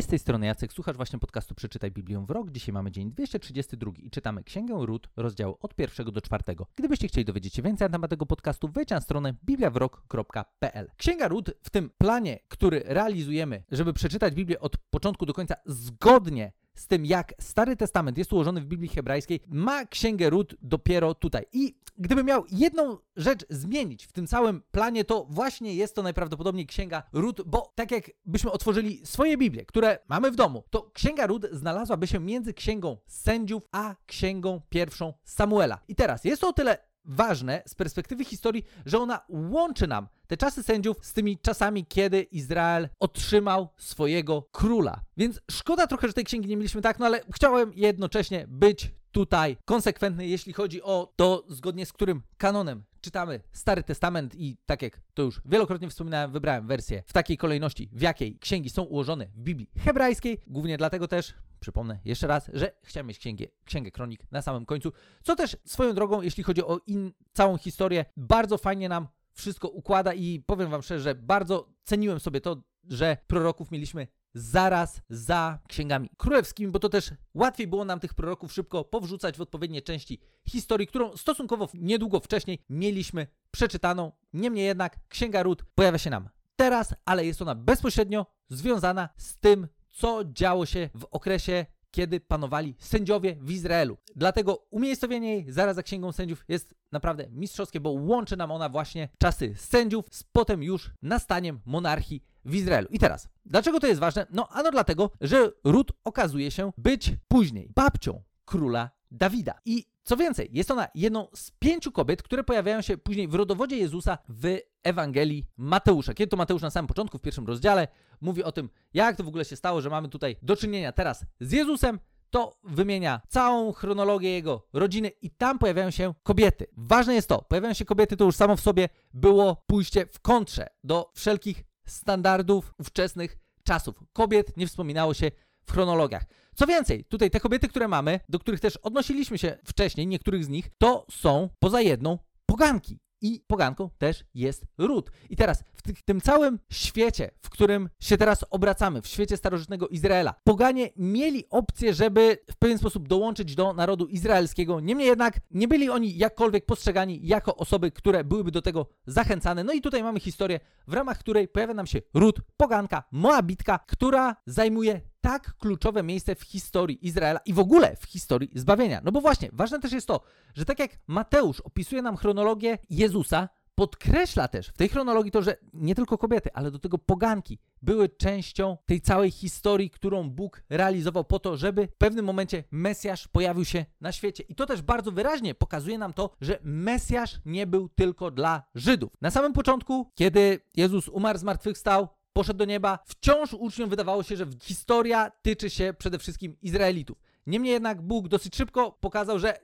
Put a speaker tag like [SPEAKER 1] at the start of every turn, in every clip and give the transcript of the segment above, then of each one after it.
[SPEAKER 1] Cześć, z tej strony Jacek, słuchasz właśnie podcastu Przeczytaj Biblię w rok. Dzisiaj mamy dzień 232 i czytamy Księgę Ród, rozdział od pierwszego do czwartego. Gdybyście chcieli dowiedzieć się więcej na temat tego podcastu, wejdź na stronę bibliawrok.pl. Księga Ród w tym planie, który realizujemy, żeby przeczytać Biblię od początku do końca zgodnie z tym, jak Stary Testament jest ułożony w Biblii Hebrajskiej, ma Księgę Ród dopiero tutaj. I gdybym miał jedną rzecz zmienić w tym całym planie, to właśnie jest to najprawdopodobniej Księga Ród, bo tak jak byśmy otworzyli swoje Biblie, które mamy w domu, to Księga Ród znalazłaby się między Księgą Sędziów a Księgą Pierwszą Samuela. I teraz jest to o tyle ważne z perspektywy historii, że ona łączy nam te czasy sędziów z tymi czasami, kiedy Izrael otrzymał swojego króla. Więc szkoda trochę, że tej księgi nie mieliśmy tak, no ale chciałem jednocześnie być tutaj konsekwentny, jeśli chodzi o to, zgodnie z którym kanonem czytamy Stary Testament i tak jak to już wielokrotnie wspominałem, wybrałem wersję w takiej kolejności, w jakiej księgi są ułożone w Biblii hebrajskiej. Głównie dlatego też, przypomnę jeszcze raz, że chciałem mieć księgę, księgę kronik na samym końcu, co też swoją drogą, jeśli chodzi o in, całą historię, bardzo fajnie nam wszystko układa i powiem wam szczerze, że bardzo ceniłem sobie to, że proroków mieliśmy zaraz za księgami królewskimi, bo to też łatwiej było nam tych proroków szybko powrzucać w odpowiednie części historii, którą stosunkowo niedługo wcześniej mieliśmy przeczytaną. Niemniej jednak księga Ród pojawia się nam teraz, ale jest ona bezpośrednio związana z tym, co działo się w okresie kiedy panowali sędziowie w Izraelu. Dlatego umiejscowienie jej zaraz za Księgą Sędziów jest naprawdę mistrzowskie, bo łączy nam ona właśnie czasy sędziów z potem już nastaniem monarchii w Izraelu. I teraz, dlaczego to jest ważne? No, ano dlatego, że Rut okazuje się być później babcią króla Dawida. I co więcej, jest ona jedną z pięciu kobiet, które pojawiają się później w rodowodzie Jezusa w Ewangelii Mateusza. Kiedy to Mateusz na samym początku, w pierwszym rozdziale, mówi o tym, jak to w ogóle się stało, że mamy tutaj do czynienia teraz z Jezusem, to wymienia całą chronologię jego rodziny i tam pojawiają się kobiety. Ważne jest to, pojawiają się kobiety, to już samo w sobie było pójście w kontrze do wszelkich standardów ówczesnych czasów. Kobiet nie wspominało się w chronologiach. Co więcej, tutaj te kobiety, które mamy, do których też odnosiliśmy się wcześniej, niektórych z nich, to są poza jedną poganki i poganką też jest ród. I teraz w tym całym świecie, w którym się teraz obracamy, w świecie starożytnego Izraela, poganie mieli opcję, żeby w pewien sposób dołączyć do narodu izraelskiego. Niemniej jednak nie byli oni jakkolwiek postrzegani jako osoby, które byłyby do tego zachęcane. No i tutaj mamy historię, w ramach której pojawia nam się ród, poganka, Moabitka, która zajmuje tak kluczowe miejsce w historii Izraela i w ogóle w historii zbawienia. No bo właśnie, ważne też jest to, że tak jak Mateusz opisuje nam chronologię Jezusa, podkreśla też w tej chronologii to, że nie tylko kobiety, ale do tego poganki były częścią tej całej historii, którą Bóg realizował po to, żeby w pewnym momencie Mesjasz pojawił się na świecie. I to też bardzo wyraźnie pokazuje nam to, że Mesjasz nie był tylko dla Żydów. Na samym początku, kiedy Jezus umarł, zmartwychwstał, poszedł do nieba, wciąż uczniom wydawało się, że historia tyczy się przede wszystkim Izraelitów. Niemniej jednak Bóg dosyć szybko pokazał, że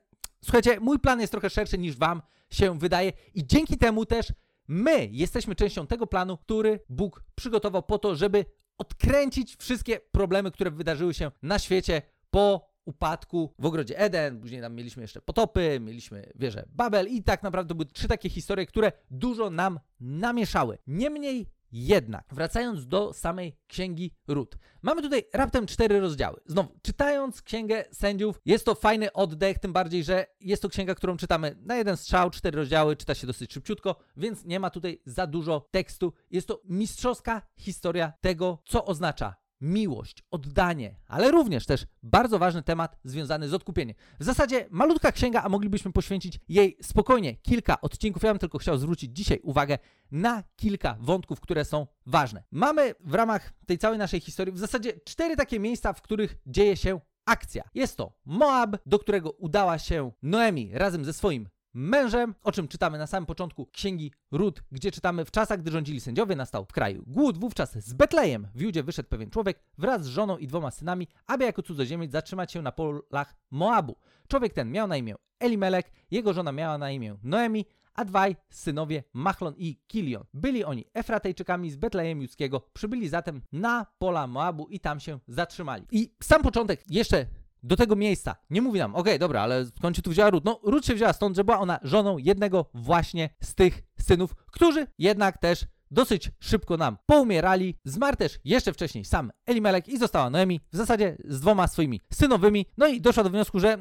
[SPEAKER 1] słuchajcie, mój plan jest trochę szerszy niż wam się wydaje i dzięki temu też my jesteśmy częścią tego planu, który Bóg przygotował po to, żeby odkręcić wszystkie problemy, które wydarzyły się na świecie po upadku w ogrodzie Eden, później tam mieliśmy jeszcze potopy, mieliśmy wieżę Babel i tak naprawdę były trzy takie historie, które dużo nam namieszały. Niemniej jednak, wracając do samej księgi Rut, mamy tutaj raptem cztery rozdziały. Znowu, czytając księgę sędziów, jest to fajny oddech, tym bardziej, że jest to księga, którą czytamy na jeden strzał, cztery rozdziały, czyta się dosyć szybciutko, więc nie ma tutaj za dużo tekstu. Jest to mistrzowska historia tego, co oznacza miłość, oddanie, ale również też bardzo ważny temat związany z odkupieniem. W zasadzie malutka księga, a moglibyśmy poświęcić jej spokojnie kilka odcinków. Ja bym tylko chciał zwrócić dzisiaj uwagę na kilka wątków, które są ważne. Mamy w ramach tej całej naszej historii w zasadzie cztery takie miejsca, w których dzieje się akcja. Jest to Moab, do którego udała się Noemi razem ze swoim mężem, o czym czytamy na samym początku księgi Rut, gdzie czytamy w czasach, gdy rządzili sędziowie, nastał w kraju głód. Wówczas z Betlejem w Judzie wyszedł pewien człowiek wraz z żoną i dwoma synami, aby jako cudzoziemiec zatrzymać się na polach Moabu. Człowiek ten miał na imię Elimelek, jego żona miała na imię Noemi, a dwaj synowie Machlon i Kilion. Byli oni Efratejczykami z Betlejem Judzkiego, przybyli zatem na pola Moabu i tam się zatrzymali. I sam początek jeszcze do tego miejsca. Nie mówi nam, okej, okay, dobra, ale skąd się tu wzięła Rut? No, Rut się wzięła stąd, że była ona żoną jednego właśnie z tych synów, którzy jednak też dosyć szybko nam poumierali. Zmarł też jeszcze wcześniej sam Elimelek i została Noemi w zasadzie z dwoma swoimi synowymi. No i doszła do wniosku, że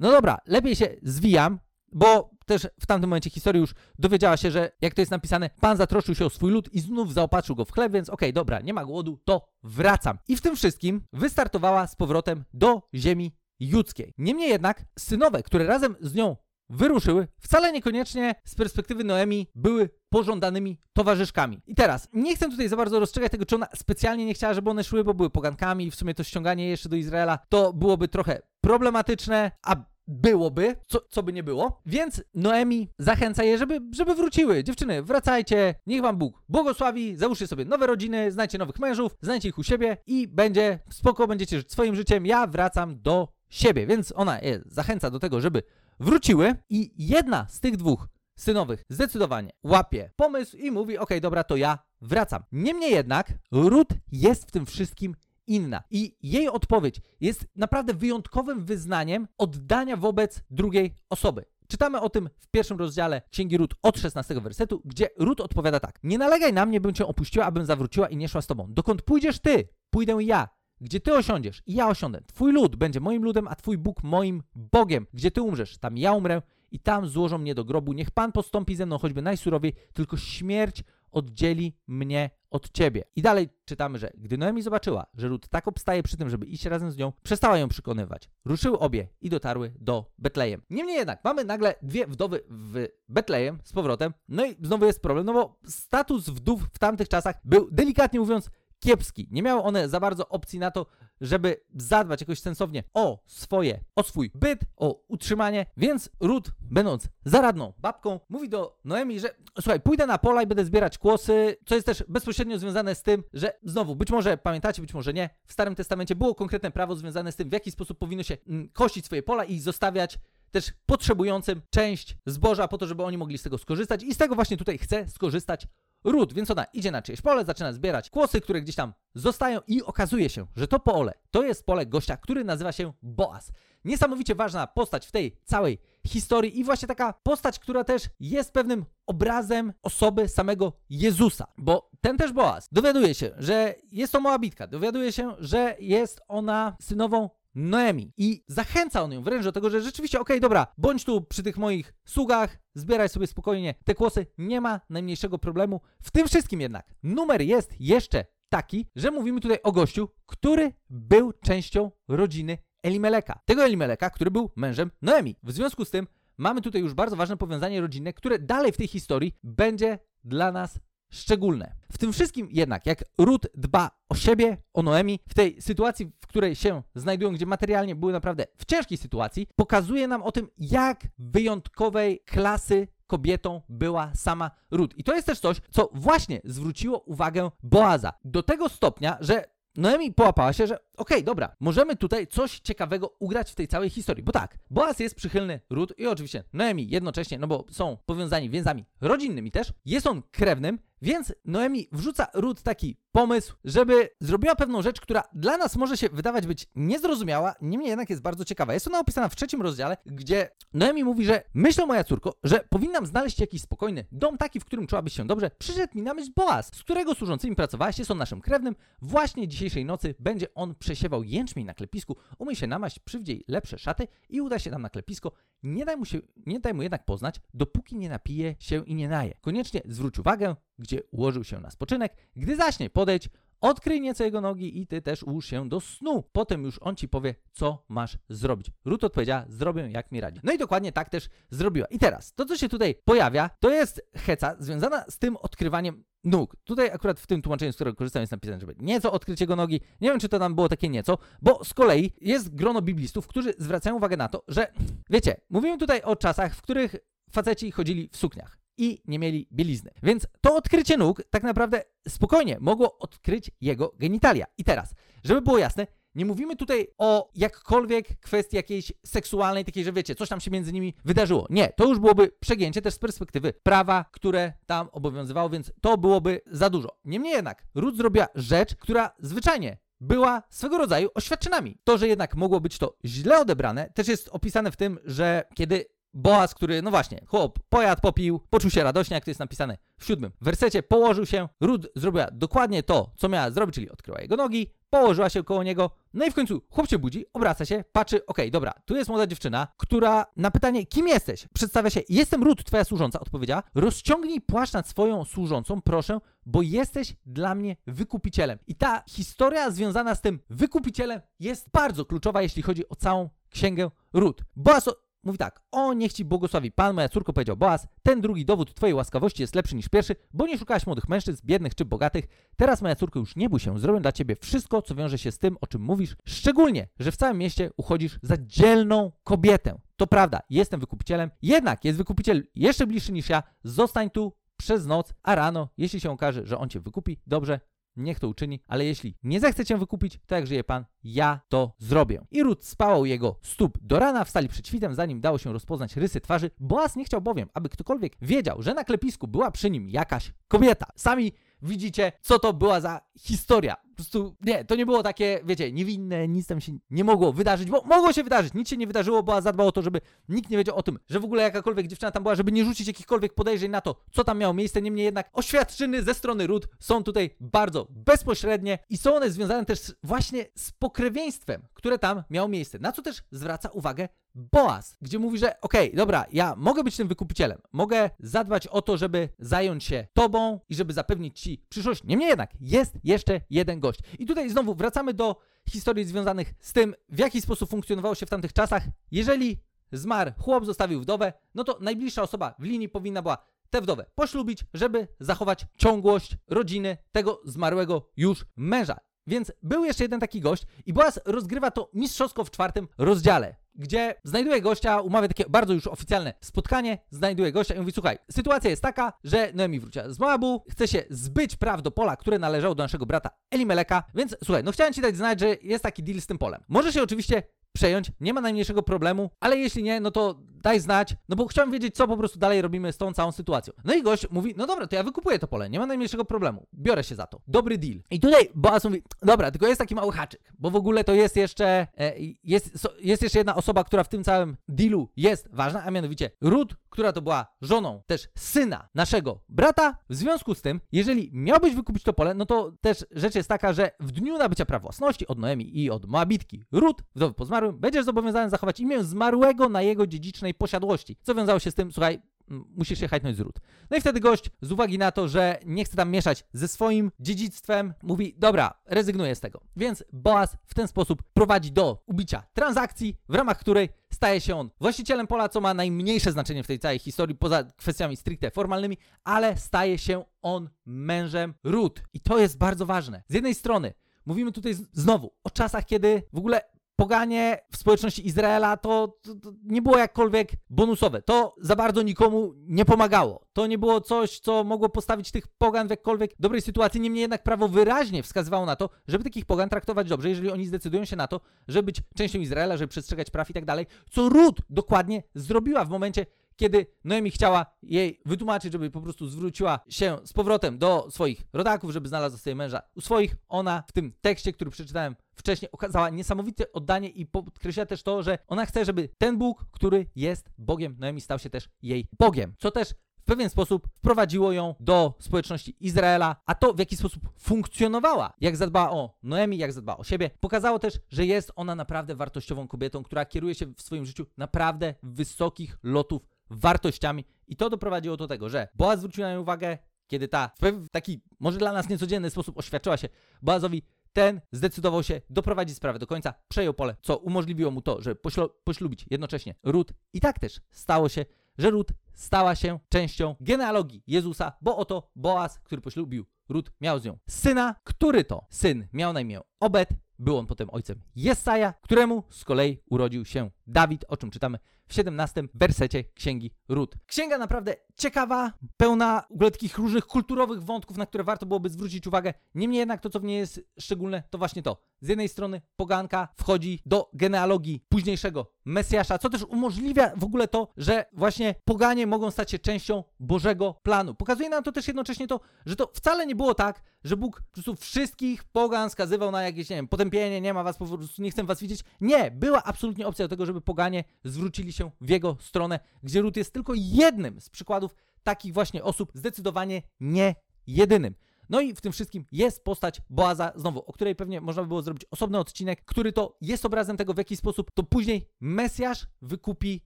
[SPEAKER 1] no dobra, lepiej się zwijam, bo też w tamtym momencie historii już dowiedziała się, że jak to jest napisane, pan zatroszczył się o swój lud i znów zaopatrzył go w chleb, więc okej, okay, dobra, nie ma głodu, to wracam. I w tym wszystkim wystartowała z powrotem do ziemi judzkiej. Niemniej jednak synowe, które razem z nią wyruszyły, wcale niekoniecznie z perspektywy Noemi były pożądanymi towarzyszkami. I teraz, nie chcę tutaj za bardzo rozstrzygać tego, czy ona specjalnie nie chciała, żeby one szły, bo były pogankami i w sumie to ściąganie jeszcze do Izraela to byłoby trochę problematyczne, a byłoby, co, co by nie było. Więc Noemi zachęca je, żeby, żeby wróciły. Dziewczyny, wracajcie, niech wam Bóg błogosławi, załóżcie sobie nowe rodziny, znajdźcie nowych mężów, znajdźcie ich u siebie i będzie spoko, będziecie żyć swoim życiem, ja wracam do siebie. Więc ona je zachęca do tego, żeby wróciły i jedna z tych dwóch synowych zdecydowanie łapie pomysł i mówi, okej, dobra, to ja wracam. Niemniej jednak Rut jest w tym wszystkim inna. I jej odpowiedź jest naprawdę wyjątkowym wyznaniem oddania wobec drugiej osoby. Czytamy o tym w pierwszym rozdziale Księgi Rut od 16 wersetu, gdzie Rut odpowiada tak. Nie nalegaj na mnie, bym cię opuściła, abym zawróciła i nie szła z tobą. Dokąd pójdziesz ty, pójdę ja. Gdzie ty osiądziesz i ja osiądę. Twój lud będzie moim ludem, a twój Bóg moim Bogiem. Gdzie ty umrzesz, tam ja umrę i tam złożą mnie do grobu. Niech Pan postąpi ze mną choćby najsurowiej, tylko śmierć oddzieli mnie od ciebie. I dalej czytamy, że gdy Noemi zobaczyła, że Rut tak obstaje przy tym, żeby iść razem z nią, przestała ją przekonywać. Ruszyły obie i dotarły do Betlejem. Niemniej jednak mamy nagle dwie wdowy w Betlejem z powrotem. No i znowu jest problem, no bo status wdów w tamtych czasach był delikatnie mówiąc kiepski. Nie miały one za bardzo opcji na to, żeby zadbać jakoś sensownie o swoje, o swój byt, o utrzymanie, więc Ruth, będąc zaradną babką, mówi do Noemi, że słuchaj, pójdę na pola i będę zbierać kłosy, co jest też bezpośrednio związane z tym, że znowu, być może pamiętacie, być może nie, w Starym Testamencie było konkretne prawo związane z tym, w jaki sposób powinno się mm, kościć swoje pola i zostawiać też potrzebującym część zboża po to, żeby oni mogli z tego skorzystać. I z tego właśnie tutaj chce skorzystać ród, więc ona idzie na czyjeś pole, zaczyna zbierać kłosy, które gdzieś tam zostają i okazuje się, że to pole to jest pole gościa, który nazywa się Boaz. Niesamowicie ważna postać w tej całej historii i właśnie taka postać, która też jest pewnym obrazem osoby samego Jezusa, bo ten też Boaz dowiaduje się, że jest to Moabitka, dowiaduje się, że jest ona synową Noemi i zachęca on ją wręcz do tego, że rzeczywiście, okej, okay, dobra, bądź tu przy tych moich sługach, zbieraj sobie spokojnie te kłosy, nie ma najmniejszego problemu. W tym wszystkim jednak numer jest jeszcze taki, że mówimy tutaj o gościu, który był częścią rodziny Elimeleka. Tego Elimeleka, który był mężem Noemi. W związku z tym mamy tutaj już bardzo ważne powiązanie rodzinne, które dalej w tej historii będzie dla nas szczególne. W tym wszystkim jednak, jak Ruth dba o siebie, o Noemi, w tej sytuacji, w której się znajdują, gdzie materialnie były naprawdę w ciężkiej sytuacji, pokazuje nam o tym, jak wyjątkowej klasy kobietą była sama Ruth. I to jest też coś, co właśnie zwróciło uwagę Boaza. Do tego stopnia, że Noemi połapała się, że okej, okay, dobra, możemy tutaj coś ciekawego ugrać w tej całej historii, bo tak, Boaz jest przychylny Ruth i oczywiście Noemi jednocześnie, no bo są powiązani więzami rodzinnymi też, jest on krewnym, więc Noemi wrzuca Ruth taki pomysł, żeby zrobiła pewną rzecz, która dla nas może się wydawać być niezrozumiała, niemniej jednak jest bardzo ciekawa. Jest ona opisana w trzecim rozdziale, gdzie Noemi mówi, że myślę moja córko, że powinnam znaleźć jakiś spokojny dom taki, w którym czułabyś się dobrze. Przyszedł mi na myśl Boaz, z którego służącymi pracowałaś, jest on naszym krewnym. Właśnie dzisiejszej nocy będzie on przesiewał jęczmień na klepisku, umyj się namaść, przywdziej lepsze szaty i uda się tam na klepisko. Nie daj mu, się, nie daj mu jednak poznać, dopóki nie napije się i nie naje. Koniecznie zwróć uwagę, gdzie ułożył się na spoczynek. Gdy zaśnie, podejdź, odkryj nieco jego nogi i ty też ułóż się do snu. Potem już on ci powie, co masz zrobić. Ruth odpowiedziała, zrobię jak mi radzi. No i dokładnie tak też zrobiła. I teraz, to co się tutaj pojawia, to jest heca związana z tym odkrywaniem nóg. Tutaj akurat w tym tłumaczeniu, z którego korzystam, jest napisane, żeby nieco odkryć jego nogi. Nie wiem, czy to tam było takie nieco, bo z kolei jest grono biblistów, którzy zwracają uwagę na to, że wiecie, mówimy tutaj o czasach, w których faceci chodzili w sukniach i nie mieli bielizny. Więc to odkrycie nóg tak naprawdę spokojnie mogło odkryć jego genitalia. I teraz, żeby było jasne, nie mówimy tutaj o jakkolwiek kwestii jakiejś seksualnej, takiej, że wiecie, coś tam się między nimi wydarzyło. Nie, to już byłoby przegięcie też z perspektywy prawa, które tam obowiązywało, więc to byłoby za dużo. Niemniej jednak, Ruth zrobiła rzecz, która zwyczajnie była swego rodzaju oświadczynami. To, że jednak mogło być to źle odebrane, też jest opisane w tym, że kiedy Boaz, który, no właśnie, chłop pojadł, popił, poczuł się radośnie, jak to jest napisane w siódmym wersecie, położył się, Rut zrobiła dokładnie to, co miała zrobić, czyli odkryła jego nogi, położyła się koło niego, no i w końcu chłop się budzi, obraca się, patrzy, okej, dobra, tu jest młoda dziewczyna, która na pytanie, kim jesteś, przedstawia się, jestem Rut, twoja służąca, odpowiedziała, rozciągnij płaszcz nad swoją służącą, proszę, bo jesteś dla mnie wykupicielem. I ta historia związana z tym wykupicielem jest bardzo kluczowa, jeśli chodzi o całą księgę Rut. Boaz Mówi tak, o niech ci błogosławi Pan, moja córko, powiedział Boaz, ten drugi dowód twojej łaskawości jest lepszy niż pierwszy, bo nie szukałaś młodych mężczyzn, biednych czy bogatych. Teraz, moja córko, już nie bój się, zrobię dla ciebie wszystko, co wiąże się z tym, o czym mówisz, szczególnie, że w całym mieście uchodzisz za dzielną kobietę. To prawda, jestem wykupicielem, jednak jest wykupiciel jeszcze bliższy niż ja, zostań tu przez noc, a rano, jeśli się okaże, że on cię wykupi, dobrze, niech to uczyni, ale jeśli nie zechce cię wykupić, to jak żyje Pan, ja to zrobię. I Rut spała u jego stóp do rana, wstali przed świtem, zanim dało się rozpoznać rysy twarzy. Boaz nie chciał bowiem, aby ktokolwiek wiedział, że na klepisku była przy nim jakaś kobieta. Sami widzicie, co to była za historia. Po prostu nie, to nie było takie, wiecie, niewinne, nic tam się nie mogło wydarzyć, bo mogło się wydarzyć, nic się nie wydarzyło, bo zadbał o to, żeby nikt nie wiedział o tym, że w ogóle jakakolwiek dziewczyna tam była, żeby nie rzucić jakichkolwiek podejrzeń na to, co tam miało miejsce. Niemniej jednak oświadczyny ze strony Rud są tutaj bardzo bezpośrednie i są one związane też właśnie z pokrewieństwem, które tam miało miejsce. Na co też zwraca uwagę Boaz, gdzie mówi, że okej, okay, dobra, ja mogę być tym wykupicielem, mogę zadbać o to, żeby zająć się tobą i żeby zapewnić ci przyszłość. Niemniej jednak jest jeszcze jeden gość. I tutaj znowu wracamy do historii związanych z tym, w jaki sposób funkcjonowało się w tamtych czasach. Jeżeli zmarł chłop, zostawił wdowę, no to najbliższa osoba w linii powinna była tę wdowę poślubić, żeby zachować ciągłość rodziny tego zmarłego już męża. Więc był jeszcze jeden taki gość i Boaz rozgrywa to mistrzowsko w czwartym rozdziale gdzie znajduje gościa, umawia takie bardzo już oficjalne spotkanie, znajduje gościa i mówi, słuchaj, sytuacja jest taka, że Noemi wróciła z Moabu, chce się zbyć praw do pola, które należało do naszego brata Elimeleka, więc słuchaj, no chciałem ci dać znać, że jest taki deal z tym polem. Może się oczywiście przejąć, nie ma najmniejszego problemu, ale jeśli nie, no to daj znać, no bo chciałem wiedzieć, co po prostu dalej robimy z tą całą sytuacją. No i gość mówi, no dobra, to ja wykupuję to pole, nie ma najmniejszego problemu, biorę się za to. Dobry deal. I tutaj Boaz mówi, dobra, tylko jest taki mały haczyk, bo w ogóle to jest jeszcze, e, jest, jest jeszcze jedna osoba, która w tym całym dealu jest ważna, a mianowicie Ruth, która to była żoną też syna naszego brata. W związku z tym, jeżeli miałbyś wykupić to pole, no to też rzecz jest taka, że w dniu nabycia praw własności od Noemi i od Moabitki Ruth, wdowy po zmarłym, będziesz zobowiązany zachować imię zmarłego na jego dziedzicznej posiadłości. Co wiązało się z tym, słuchaj, musisz się hajtnąć z ród. No i wtedy gość, z uwagi na to, że nie chce tam mieszać ze swoim dziedzictwem, mówi, dobra, rezygnuję z tego. Więc Boaz w ten sposób prowadzi do ubicia transakcji, w ramach której staje się on właścicielem pola, co ma najmniejsze znaczenie w tej całej historii, poza kwestiami stricte formalnymi, ale staje się on mężem ród. I to jest bardzo ważne. Z jednej strony Mówimy tutaj znowu o czasach, kiedy w ogóle poganie w społeczności Izraela to, to, to, nie było jakkolwiek bonusowe. To za bardzo nikomu nie pomagało. To nie było coś, co mogło postawić tych pogan w jakkolwiek dobrej sytuacji. Niemniej jednak prawo wyraźnie wskazywało na to, żeby takich pogan traktować dobrze, jeżeli oni zdecydują się na to, żeby być częścią Izraela, żeby przestrzegać praw i tak dalej. Co Rut dokładnie zrobiła w momencie, kiedy Noemi chciała jej wytłumaczyć, żeby po prostu zwróciła się z powrotem do swoich rodaków, żeby znalazła sobie męża u swoich, ona w tym tekście, który przeczytałem wcześniej, okazała niesamowite oddanie i podkreśla też to, że ona chce, żeby ten Bóg, który jest Bogiem Noemi, stał się też jej Bogiem. Co też w pewien sposób wprowadziło ją do społeczności Izraela, a to w jaki sposób funkcjonowała, jak zadbała o Noemi, jak zadbała o siebie, pokazało też, że jest ona naprawdę wartościową kobietą, która kieruje się w swoim życiu naprawdę wysokich lotów wartościami. I to doprowadziło do tego, że Boaz zwrócił na nią uwagę, kiedy ta w taki, może dla nas niecodzienny sposób oświadczyła się Boazowi, ten zdecydował się doprowadzić sprawę do końca, przejął pole, co umożliwiło mu to, żeby poślubić jednocześnie Rut. I tak też stało się, że Rut stała się częścią genealogii Jezusa, bo oto Boaz, który poślubił Rut, miał z nią syna, który to syn miał na imię Obed, był on potem ojcem Jesaja, któremu z kolei urodził się Dawid, o czym czytamy 17 wersecie Księgi Rut. Księga naprawdę ciekawa, pełna w ogóle takich różnych kulturowych wątków, na które warto byłoby zwrócić uwagę. Niemniej jednak to, co w niej jest szczególne, to właśnie to. Z jednej strony poganka wchodzi do genealogii późniejszego Mesjasza, co też umożliwia w ogóle to, że właśnie poganie mogą stać się częścią Bożego planu. Pokazuje nam to też jednocześnie to, że to wcale nie było tak, że Bóg po prostu wszystkich pogan skazywał na jakieś, nie wiem, potępienie, nie ma was po prostu, nie chcę was widzieć. Nie, była absolutnie opcja do tego, żeby poganie zwrócili się w jego stronę, gdzie Rut jest tylko jednym z przykładów takich właśnie osób, zdecydowanie nie jedynym. No i w tym wszystkim jest postać Boaza, znowu, o której pewnie można by było zrobić osobny odcinek, który to jest obrazem tego, w jaki sposób to później Mesjasz wykupi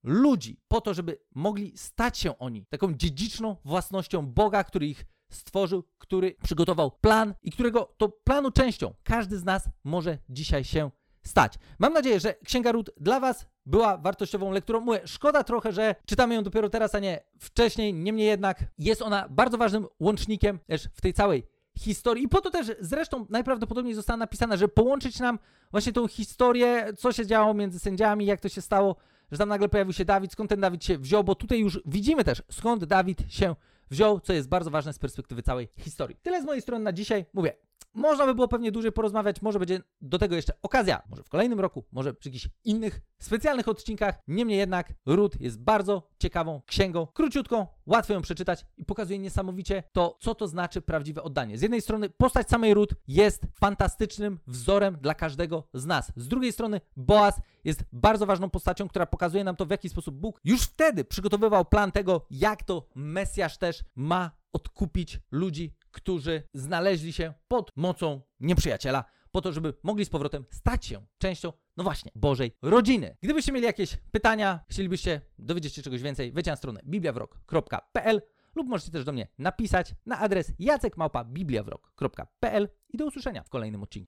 [SPEAKER 1] ludzi, po to, żeby mogli stać się oni taką dziedziczną własnością Boga, który ich stworzył, który przygotował plan i którego to planu częścią każdy z nas może dzisiaj się stać. Mam nadzieję, że Księga Ród dla Was była wartościową lekturą. Mówię, szkoda trochę, że czytamy ją dopiero teraz, a nie wcześniej. Niemniej jednak jest ona bardzo ważnym łącznikiem też w tej całej historii. I po to też zresztą najprawdopodobniej została napisana, żeby połączyć nam właśnie tą historię, co się działo między sędziami, jak to się stało, że tam nagle pojawił się Dawid, skąd ten Dawid się wziął, bo tutaj już widzimy też, skąd Dawid się wziął, co jest bardzo ważne z perspektywy całej historii. Tyle z mojej strony na dzisiaj. Mówię, można by było pewnie dłużej porozmawiać, może będzie do tego jeszcze okazja, może w kolejnym roku, może przy jakichś innych specjalnych odcinkach. Niemniej jednak Ród jest bardzo ciekawą księgą, króciutką, łatwo ją przeczytać i pokazuje niesamowicie to, co to znaczy prawdziwe oddanie. Z jednej strony postać samej Ród jest fantastycznym wzorem dla każdego z nas. Z drugiej strony Boaz jest bardzo ważną postacią, która pokazuje nam to, w jaki sposób Bóg już wtedy przygotowywał plan tego, jak to Mesjasz też ma odkupić ludzi, którzy znaleźli się pod mocą nieprzyjaciela, po to, żeby mogli z powrotem stać się częścią, no właśnie, Bożej rodziny. Gdybyście mieli jakieś pytania, chcielibyście dowiedzieć się czegoś więcej, wejdźcie na stronę bibliawrok.pl lub możecie też do mnie napisać na adres jacekmałpa.bibliawrok.pl i do usłyszenia w kolejnym odcinku.